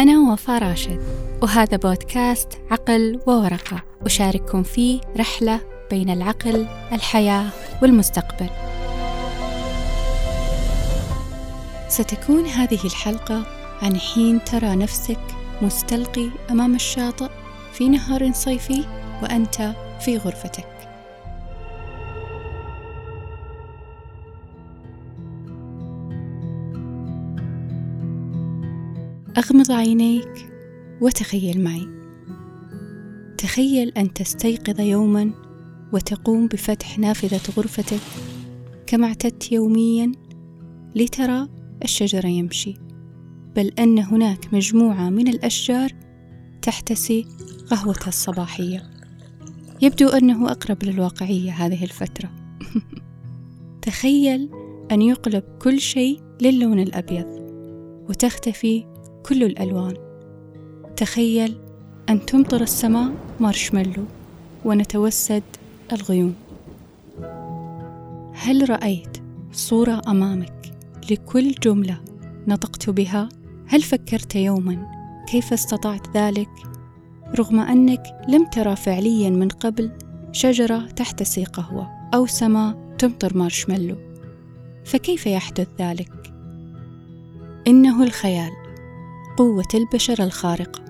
أنا وفاء راشد وهذا بودكاست عقل وورقة أشارككم فيه رحلة بين العقل، الحياة والمستقبل. ستكون هذه الحلقة عن حين ترى نفسك مستلقي أمام الشاطئ في نهار صيفي وأنت في غرفتك. أغمض عينيك وتخيل معي. تخيل أن تستيقظ يوما وتقوم بفتح نافذة غرفتك كما اعتدت يوميا لترى الشجر يمشي. بل أن هناك مجموعة من الأشجار تحتسي قهوتها الصباحية. يبدو أنه أقرب للواقعية هذه الفترة. تخيل أن يقلب كل شيء للون الأبيض وتختفي كل الألوان. تخيل أن تمطر السماء مارشميلو ونتوسد الغيوم. هل رأيت صورة أمامك لكل جملة نطقت بها؟ هل فكرت يوما كيف استطعت ذلك؟ رغم أنك لم ترى فعليا من قبل شجرة تحتسي قهوة أو سماء تمطر مارشميلو. فكيف يحدث ذلك؟ إنه الخيال. قوة البشر الخارقة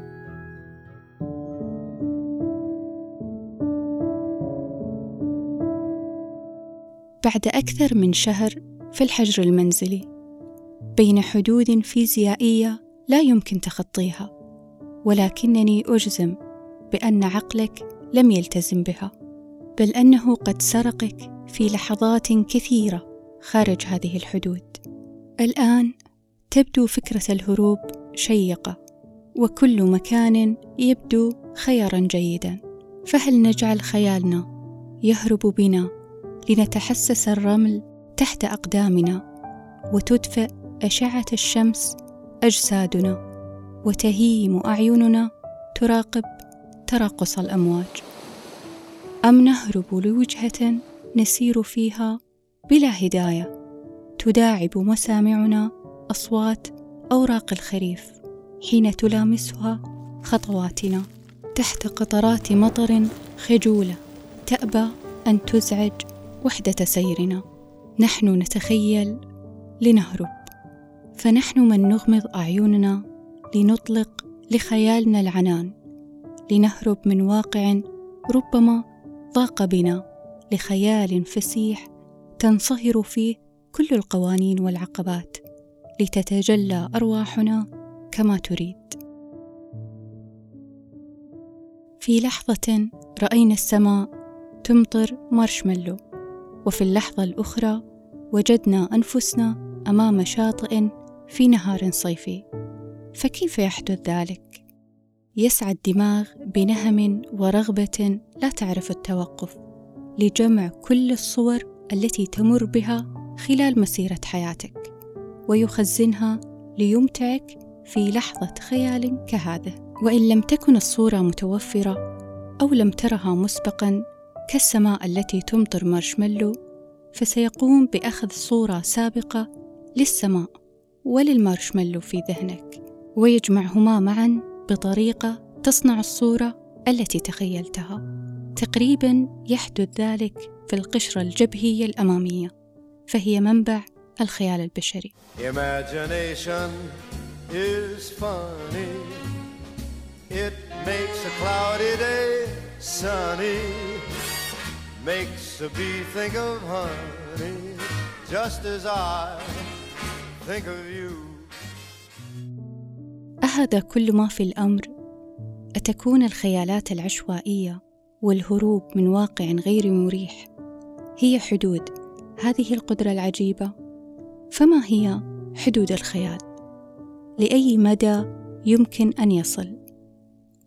بعد أكثر من شهر في الحجر المنزلي بين حدود فيزيائية لا يمكن تخطيها ولكنني أجزم بأن عقلك لم يلتزم بها بل أنه قد سرقك في لحظات كثيرة خارج هذه الحدود. الآن تبدو فكرة الهروب شيقة وكل مكان يبدو خيارا جيدا. فهل نجعل خيالنا يهرب بنا لنتحسس الرمل تحت أقدامنا وتدفئ أشعة الشمس أجسادنا وتهيم أعيننا تراقب تراقص الأمواج؟ أم نهرب لوجهة نسير فيها بلا هداية تداعب مسامعنا أصوات أوراق الخريف حين تلامسها خطواتنا تحت قطرات مطر خجولة تأبى أن تزعج وحدة سيرنا. نحن نتخيل لنهرب. فنحن من نغمض أعيننا لنطلق لخيالنا العنان. لنهرب من واقع ربما ضاق بنا لخيال فسيح تنصهر فيه كل القوانين والعقبات. لتتجلى أرواحنا كما تريد. في لحظة رأينا السماء تمطر مارشميلو وفي اللحظة الأخرى وجدنا أنفسنا أمام شاطئ في نهار صيفي. فكيف يحدث ذلك؟ يسعى الدماغ بنهم ورغبة لا تعرف التوقف لجمع كل الصور التي تمر بها خلال مسيرة حياتك. ويخزنها ليمتعك في لحظة خيال كهذا. وإن لم تكن الصورة متوفرة أو لم ترها مسبقا كالسماء التي تمطر مارشميلو فسيقوم بأخذ صورة سابقة للسماء وللمارشميلو في ذهنك. ويجمعهما معا بطريقة تصنع الصورة التي تخيلتها. تقريبا يحدث ذلك في القشرة الجبهية الأمامية فهي منبع الخيال البشري. Imagination is funny. It makes a cloudy day sunny. Makes a bee think of honey Just as I think of you. أهذا كل ما في الأمر. أتكون الخيالات العشوائية والهروب من واقع غير مريح. هي حدود. هذه القدرة العجيبة. فما هي حدود الخيال لأي مدى يمكن أن يصل؟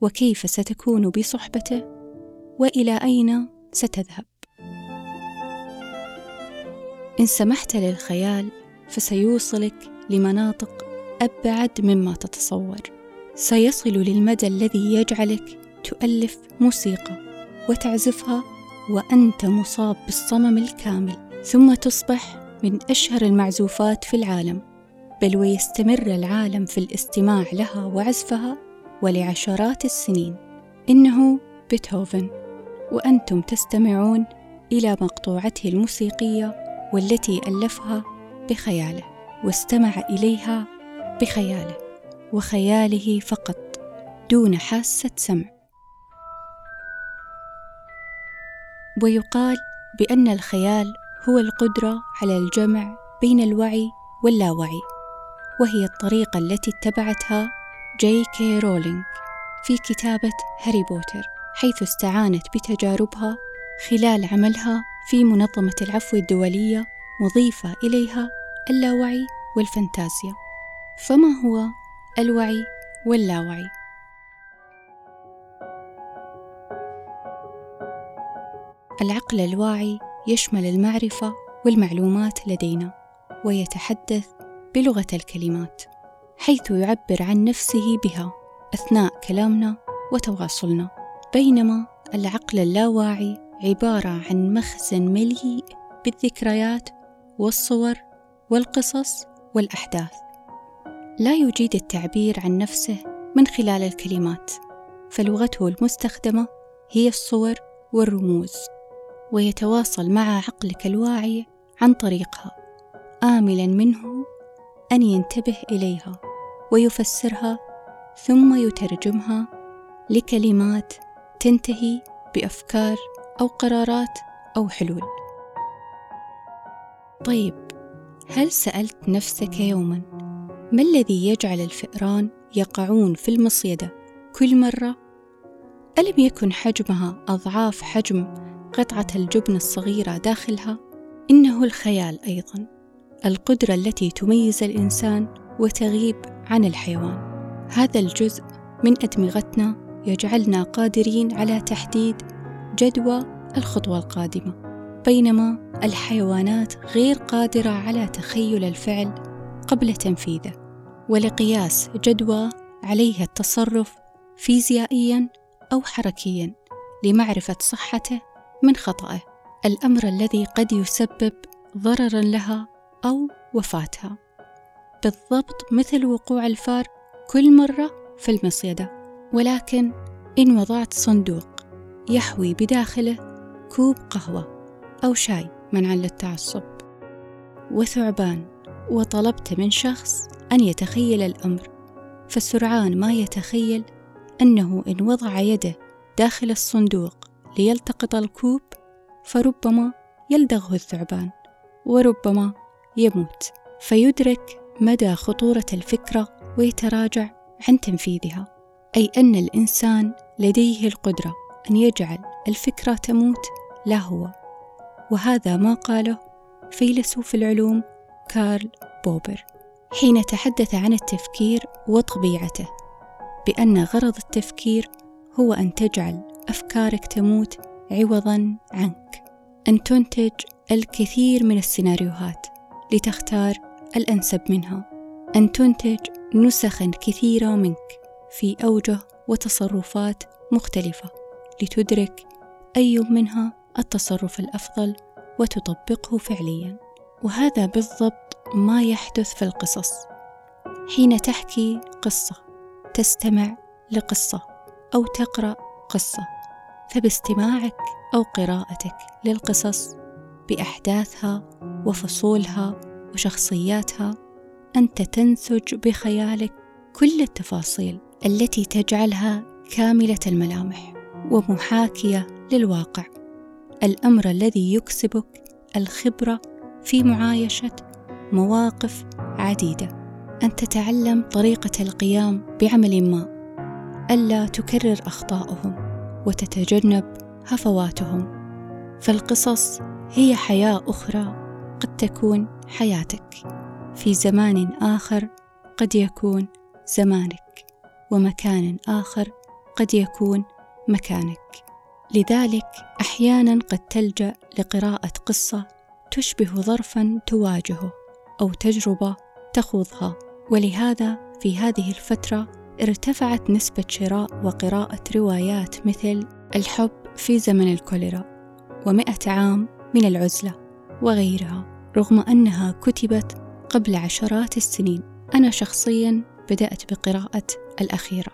وكيف ستكون بصحبته؟ وإلى أين ستذهب؟ إن سمحت للخيال فسيوصلك لمناطق أبعد مما تتصور. سيصل للمدى الذي يجعلك تؤلف موسيقى وتعزفها وأنت مصاب بالصمم الكامل ثم تصبح من أشهر المعزوفات في العالم بل ويستمر العالم في الاستماع لها وعزفها ولعشرات السنين. إنه بيتهوفن. وأنتم تستمعون إلى مقطوعته الموسيقية والتي ألفها بخياله واستمع إليها بخياله وخياله فقط دون حاسة سمع. ويقال بأن الخيال هو القدرة على الجمع بين الوعي واللاوعي وهي الطريقة التي اتبعتها جي كي رولينج في كتابة هاري بوتر حيث استعانت بتجاربها خلال عملها في منظمة العفو الدولية مضيفة إليها اللاوعي والفانتازيا. فما هو الوعي واللاوعي؟ العقل الواعي يشمل المعرفة والمعلومات لدينا ويتحدث بلغة الكلمات حيث يعبر عن نفسه بها أثناء كلامنا وتواصلنا. بينما العقل اللاواعي عبارة عن مخزن مليء بالذكريات والصور والقصص والأحداث. لا يجيد التعبير عن نفسه من خلال الكلمات فلغته المستخدمة هي الصور والرموز. ويتواصل مع عقلك الواعي عن طريقها آملا منه أن ينتبه إليها ويفسرها ثم يترجمها لكلمات تنتهي بأفكار أو قرارات أو حلول. طيب، هل سألت نفسك يوما ما الذي يجعل الفئران يقعون في المصيدة كل مرة؟ ألم يكن حجمها أضعاف حجم قطعة الجبن الصغيرة داخلها؟ إنه الخيال أيضا، القدرة التي تميز الإنسان وتغيب عن الحيوان. هذا الجزء من أدمغتنا يجعلنا قادرين على تحديد جدوى الخطوة القادمة بينما الحيوانات غير قادرة على تخيل الفعل قبل تنفيذه ولقياس جدوى عليها التصرف فيزيائيا أو حركيا لمعرفة صحته من خطأه. الأمر الذي قد يسبب ضررا لها أو وفاتها. بالضبط مثل وقوع الفار كل مرة في المصيدة. ولكن إن وضعت صندوق يحوي بداخله كوب قهوة أو شاي منعا للتعصب. وثعبان. وطلبت من شخص أن يتخيل الأمر. فسرعان ما يتخيل أنه إن وضع يده داخل الصندوق ليلتقط الكوب فربما يلدغه الثعبان وربما يموت. فيدرك مدى خطورة الفكرة ويتراجع عن تنفيذها. أي أن الإنسان لديه القدرة أن يجعل الفكرة تموت لا هو. وهذا ما قاله فيلسوف العلوم كارل بوبر. حين تحدث عن التفكير وطبيعته بأن غرض التفكير هو أن تجعل أفكارك تموت عوضا عنك. أن تنتج الكثير من السيناريوهات لتختار الأنسب منها. أن تنتج نسخا كثيرة منك في أوجه وتصرفات مختلفة لتدرك أي منها التصرف الأفضل وتطبقه فعليا. وهذا بالضبط ما يحدث في القصص. حين تحكي قصة تستمع لقصة أو تقرأ قصة. فباستماعك أو قراءتك للقصص بأحداثها وفصولها وشخصياتها أنت تنسج بخيالك كل التفاصيل التي تجعلها كاملة الملامح ومحاكية للواقع. الأمر الذي يكسبك الخبرة في معايشة مواقف عديدة. أن تتعلم طريقة القيام بعمل ما. ألا تكرر أخطاءهم وتتجنب هفواتهم. فالقصص هي حياة أخرى قد تكون حياتك. في زمان آخر قد يكون زمانك ومكان آخر قد يكون مكانك. لذلك أحيانا قد تلجأ لقراءة قصة تشبه ظرفا تواجهه أو تجربة تخوضها. ولهذا في هذه الفترة ارتفعت نسبة شراء وقراءة روايات مثل الحب في زمن الكوليرا ومئة عام من العزلة وغيرها رغم أنها كتبت قبل عشرات السنين. أنا شخصيا بدأت بقراءة الأخيرة.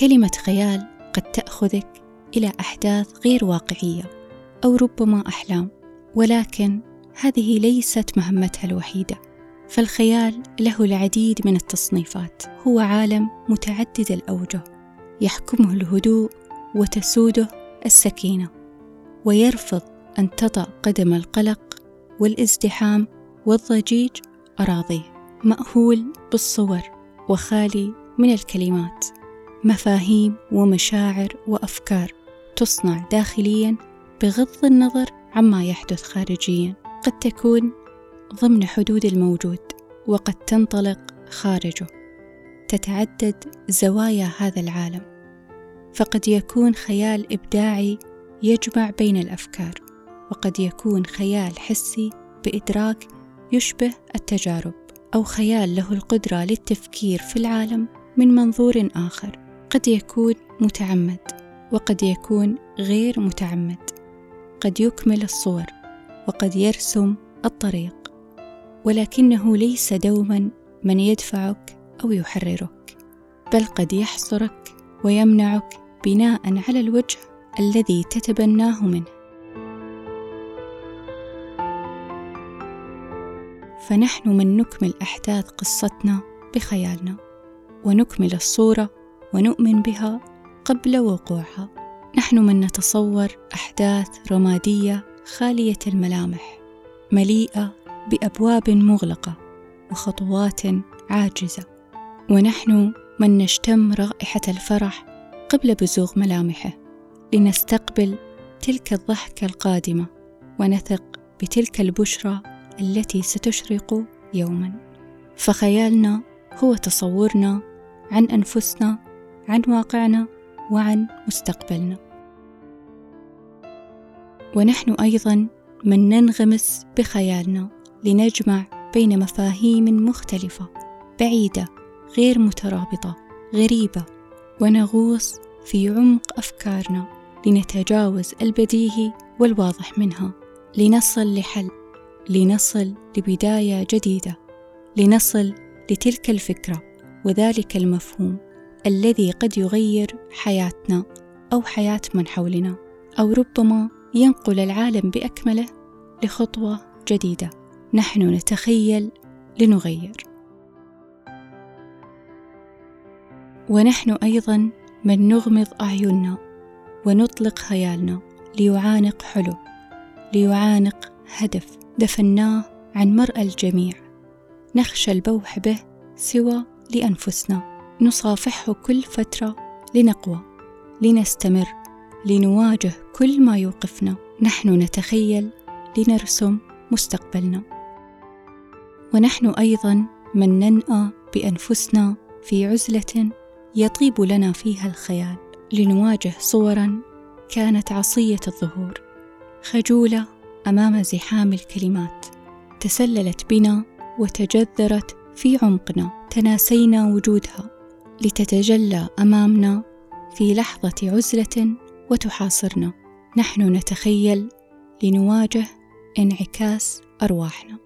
كلمة خيال قد تأخذك إلى أحداث غير واقعية. أو ربما أحلام ولكن هذه ليست مهمتها الوحيدة فالخيال له العديد من التصنيفات. هو عالم متعدد الأوجه يحكمه الهدوء وتسوده السكينة ويرفض أن تطأ قدم القلق والازدحام والضجيج أراضيه. مأهول بالصور وخالي من الكلمات. مفاهيم ومشاعر وأفكار تصنع داخليا بغض النظر عما يحدث خارجيا قد تكون ضمن حدود الموجود وقد تنطلق خارجه. تتعدد زوايا هذا العالم. فقد يكون خيال إبداعي يجمع بين الأفكار وقد يكون خيال حسي بإدراك يشبه التجارب أو خيال له القدرة للتفكير في العالم من منظور آخر. قد يكون متعمد وقد يكون غير متعمد. قد يكمل الصور وقد يرسم الطريق ولكنه ليس دوما من يدفعك أو يحررك بل قد يحصرك ويمنعك بناء على الوجه الذي تتبناه منه. فنحن من نكمل أحداث قصتنا بخيالنا ونكمل الصورة ونؤمن بها قبل وقوعها. نحن من نتصور أحداث رمادية خالية الملامح مليئة بأبواب مغلقة وخطوات عاجزة. ونحن من نشتم رائحة الفرح قبل بزوغ ملامحه لنستقبل تلك الضحكة القادمة ونثق بتلك البشرى التي ستشرق يوما. فخيالنا هو تصورنا عن أنفسنا عن واقعنا وعن مستقبلنا. ونحن أيضا من ننغمس بخيالنا لنجمع بين مفاهيم مختلفة بعيدة غير مترابطة غريبة ونغوص في عمق أفكارنا لنتجاوز البديهي والواضح منها لنصل لحل لنصل لبداية جديدة لنصل لتلك الفكرة وذلك المفهوم الذي قد يغير حياتنا أو حياة من حولنا أو ربما ينقل العالم بأكمله لخطوة جديدة. نحن نتخيل لنغير. ونحن أيضا من نغمض أعيننا ونطلق خيالنا ليعانق حلم ليعانق هدف. دفناه عن مرأى الجميع. نخشى البوح به سوى لأنفسنا. نصافحه كل فترة لنقوى لنستمر. لنواجه كل ما يوقفنا. نحن نتخيل لنرسم مستقبلنا. ونحن أيضا من ننأى بأنفسنا في عزلة يطيب لنا فيها الخيال. لنواجه صورا كانت عصية الظهور. خجولة أمام زحام الكلمات. تسللت بنا وتجذرت في عمقنا. تناسينا وجودها. لتتجلى أمامنا في لحظة عزلة وتحاصرنا. نحن نتخيل لنواجه انعكاس أرواحنا.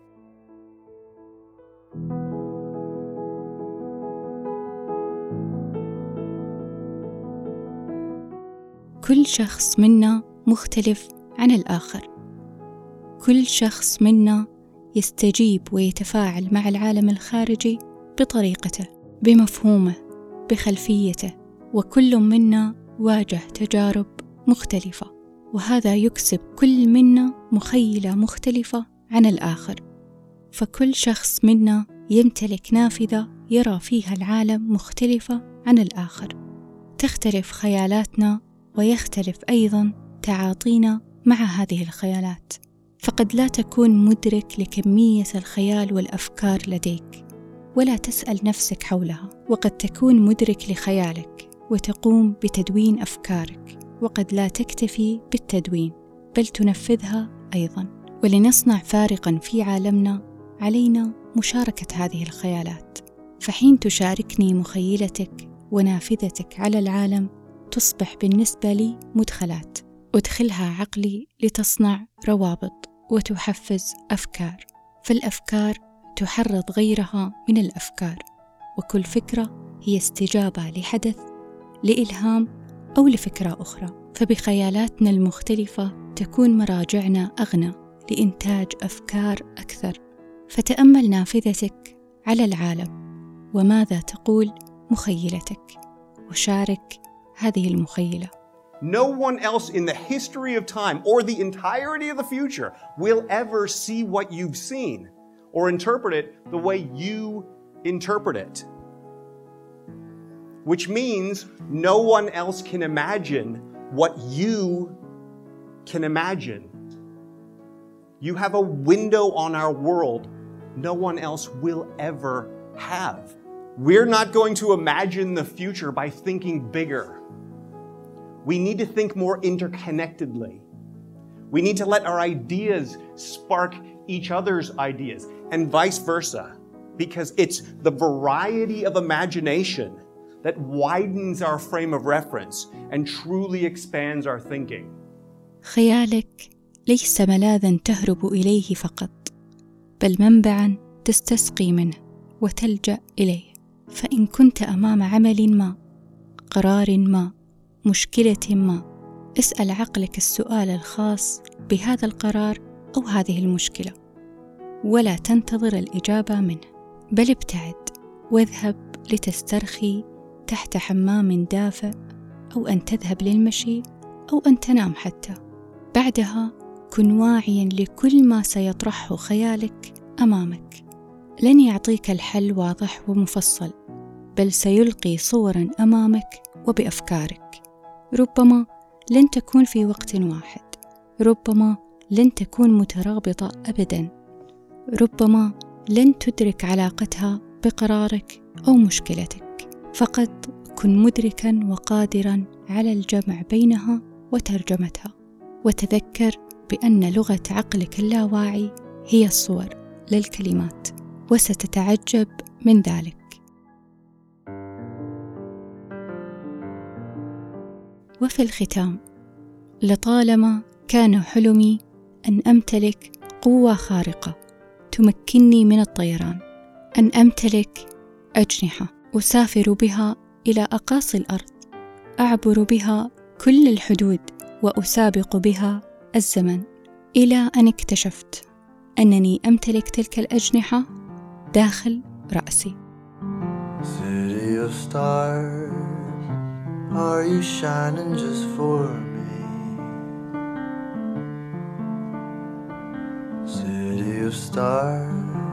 كل شخص منا مختلف عن الآخر. كل شخص منا يستجيب ويتفاعل مع العالم الخارجي بطريقته بمفهومه بخلفيته وكل منا واجه تجارب مختلفة وهذا يكسب كل منا مخيلة مختلفة عن الآخر. فكل شخص منا يمتلك نافذة يرى فيها العالم مختلفة عن الآخر. تختلف خيالاتنا ويختلف أيضا تعاطينا مع هذه الخيالات. فقد لا تكون مدرك لكمية الخيال والأفكار لديك ولا تسأل نفسك حولها. وقد تكون مدرك لخيالك وتقوم بتدوين أفكارك. وقد لا تكتفي بالتدوين بل تنفذها أيضا. ولنصنع فارقا في عالمنا علينا مشاركة هذه الخيالات. فحين تشاركني مخيلتك ونافذتك على العالم تصبح بالنسبة لي مدخلات. أدخلها عقلي لتصنع روابط وتحفز أفكار. فالأفكار تحرض غيرها من الأفكار. وكل فكرة هي استجابة لحدث لإلهام أو لفكرة أخرى. فبخيالاتنا المختلفة تكون مراجعنا أغنى لإنتاج أفكار أكثر. فتأمل نافذتك على العالم. وماذا تقول مخيلتك؟ وشارك هذه المخيلة. No one else in the history of time or the entirety of the future will ever see what you've seen or interpret it the way you interpret it. Which means no one else can imagine what you can imagine. You have a window on our world no one else will ever have. We're not going to imagine the future by thinking bigger. We need to think more interconnectedly. We need to let our ideas spark each other's ideas and vice versa, because it's the variety of imagination that widens our frame of reference and truly expands our thinking. خيالك ليس ملاذا تهرب إليه فقط بل منبعا تستسقي منه وتلجأ إليه فإن كنت أمام عمل ما قرار ما مشكلة ما اسأل عقلك السؤال الخاص بهذا القرار أو هذه المشكلة ولا تنتظر الإجابة منه بل ابتعد واذهب لتسترخي تحت حمام دافئ أو أن تذهب للمشي أو أن تنام حتى. بعدها كن واعيا لكل ما سيطرحه خيالك أمامك. لن يعطيك الحل واضح ومفصل بل سيلقي صورا أمامك وبأفكارك. ربما لن تكون في وقت واحد. ربما لن تكون مترابطة ابدا. ربما لن تدرك علاقتها بقرارك أو مشكلتك. فقط كن مدركا وقادرا على الجمع بينها وترجمتها وتذكر بأن لغة عقلك اللاواعي هي الصور للكلمات وستتعجب من ذلك. وفي الختام لطالما كان حلمي أن أمتلك قوة خارقة تمكنني من الطيران أن أمتلك أجنحة. أسافر بها إلى أقاصي الأرض. أعبر بها كل الحدود وأسابق بها الزمن إلى أن اكتشفت أنني أمتلك تلك الأجنحة داخل رأسي. City of stars, are you shining just for me? City of stars,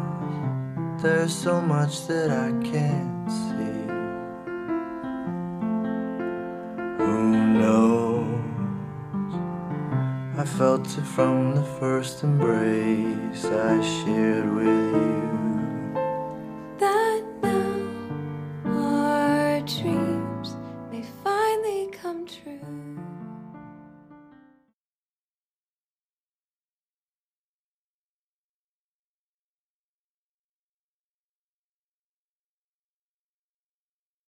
there's so much that I can't see. Who knows? I felt it from the first embrace I shared with you.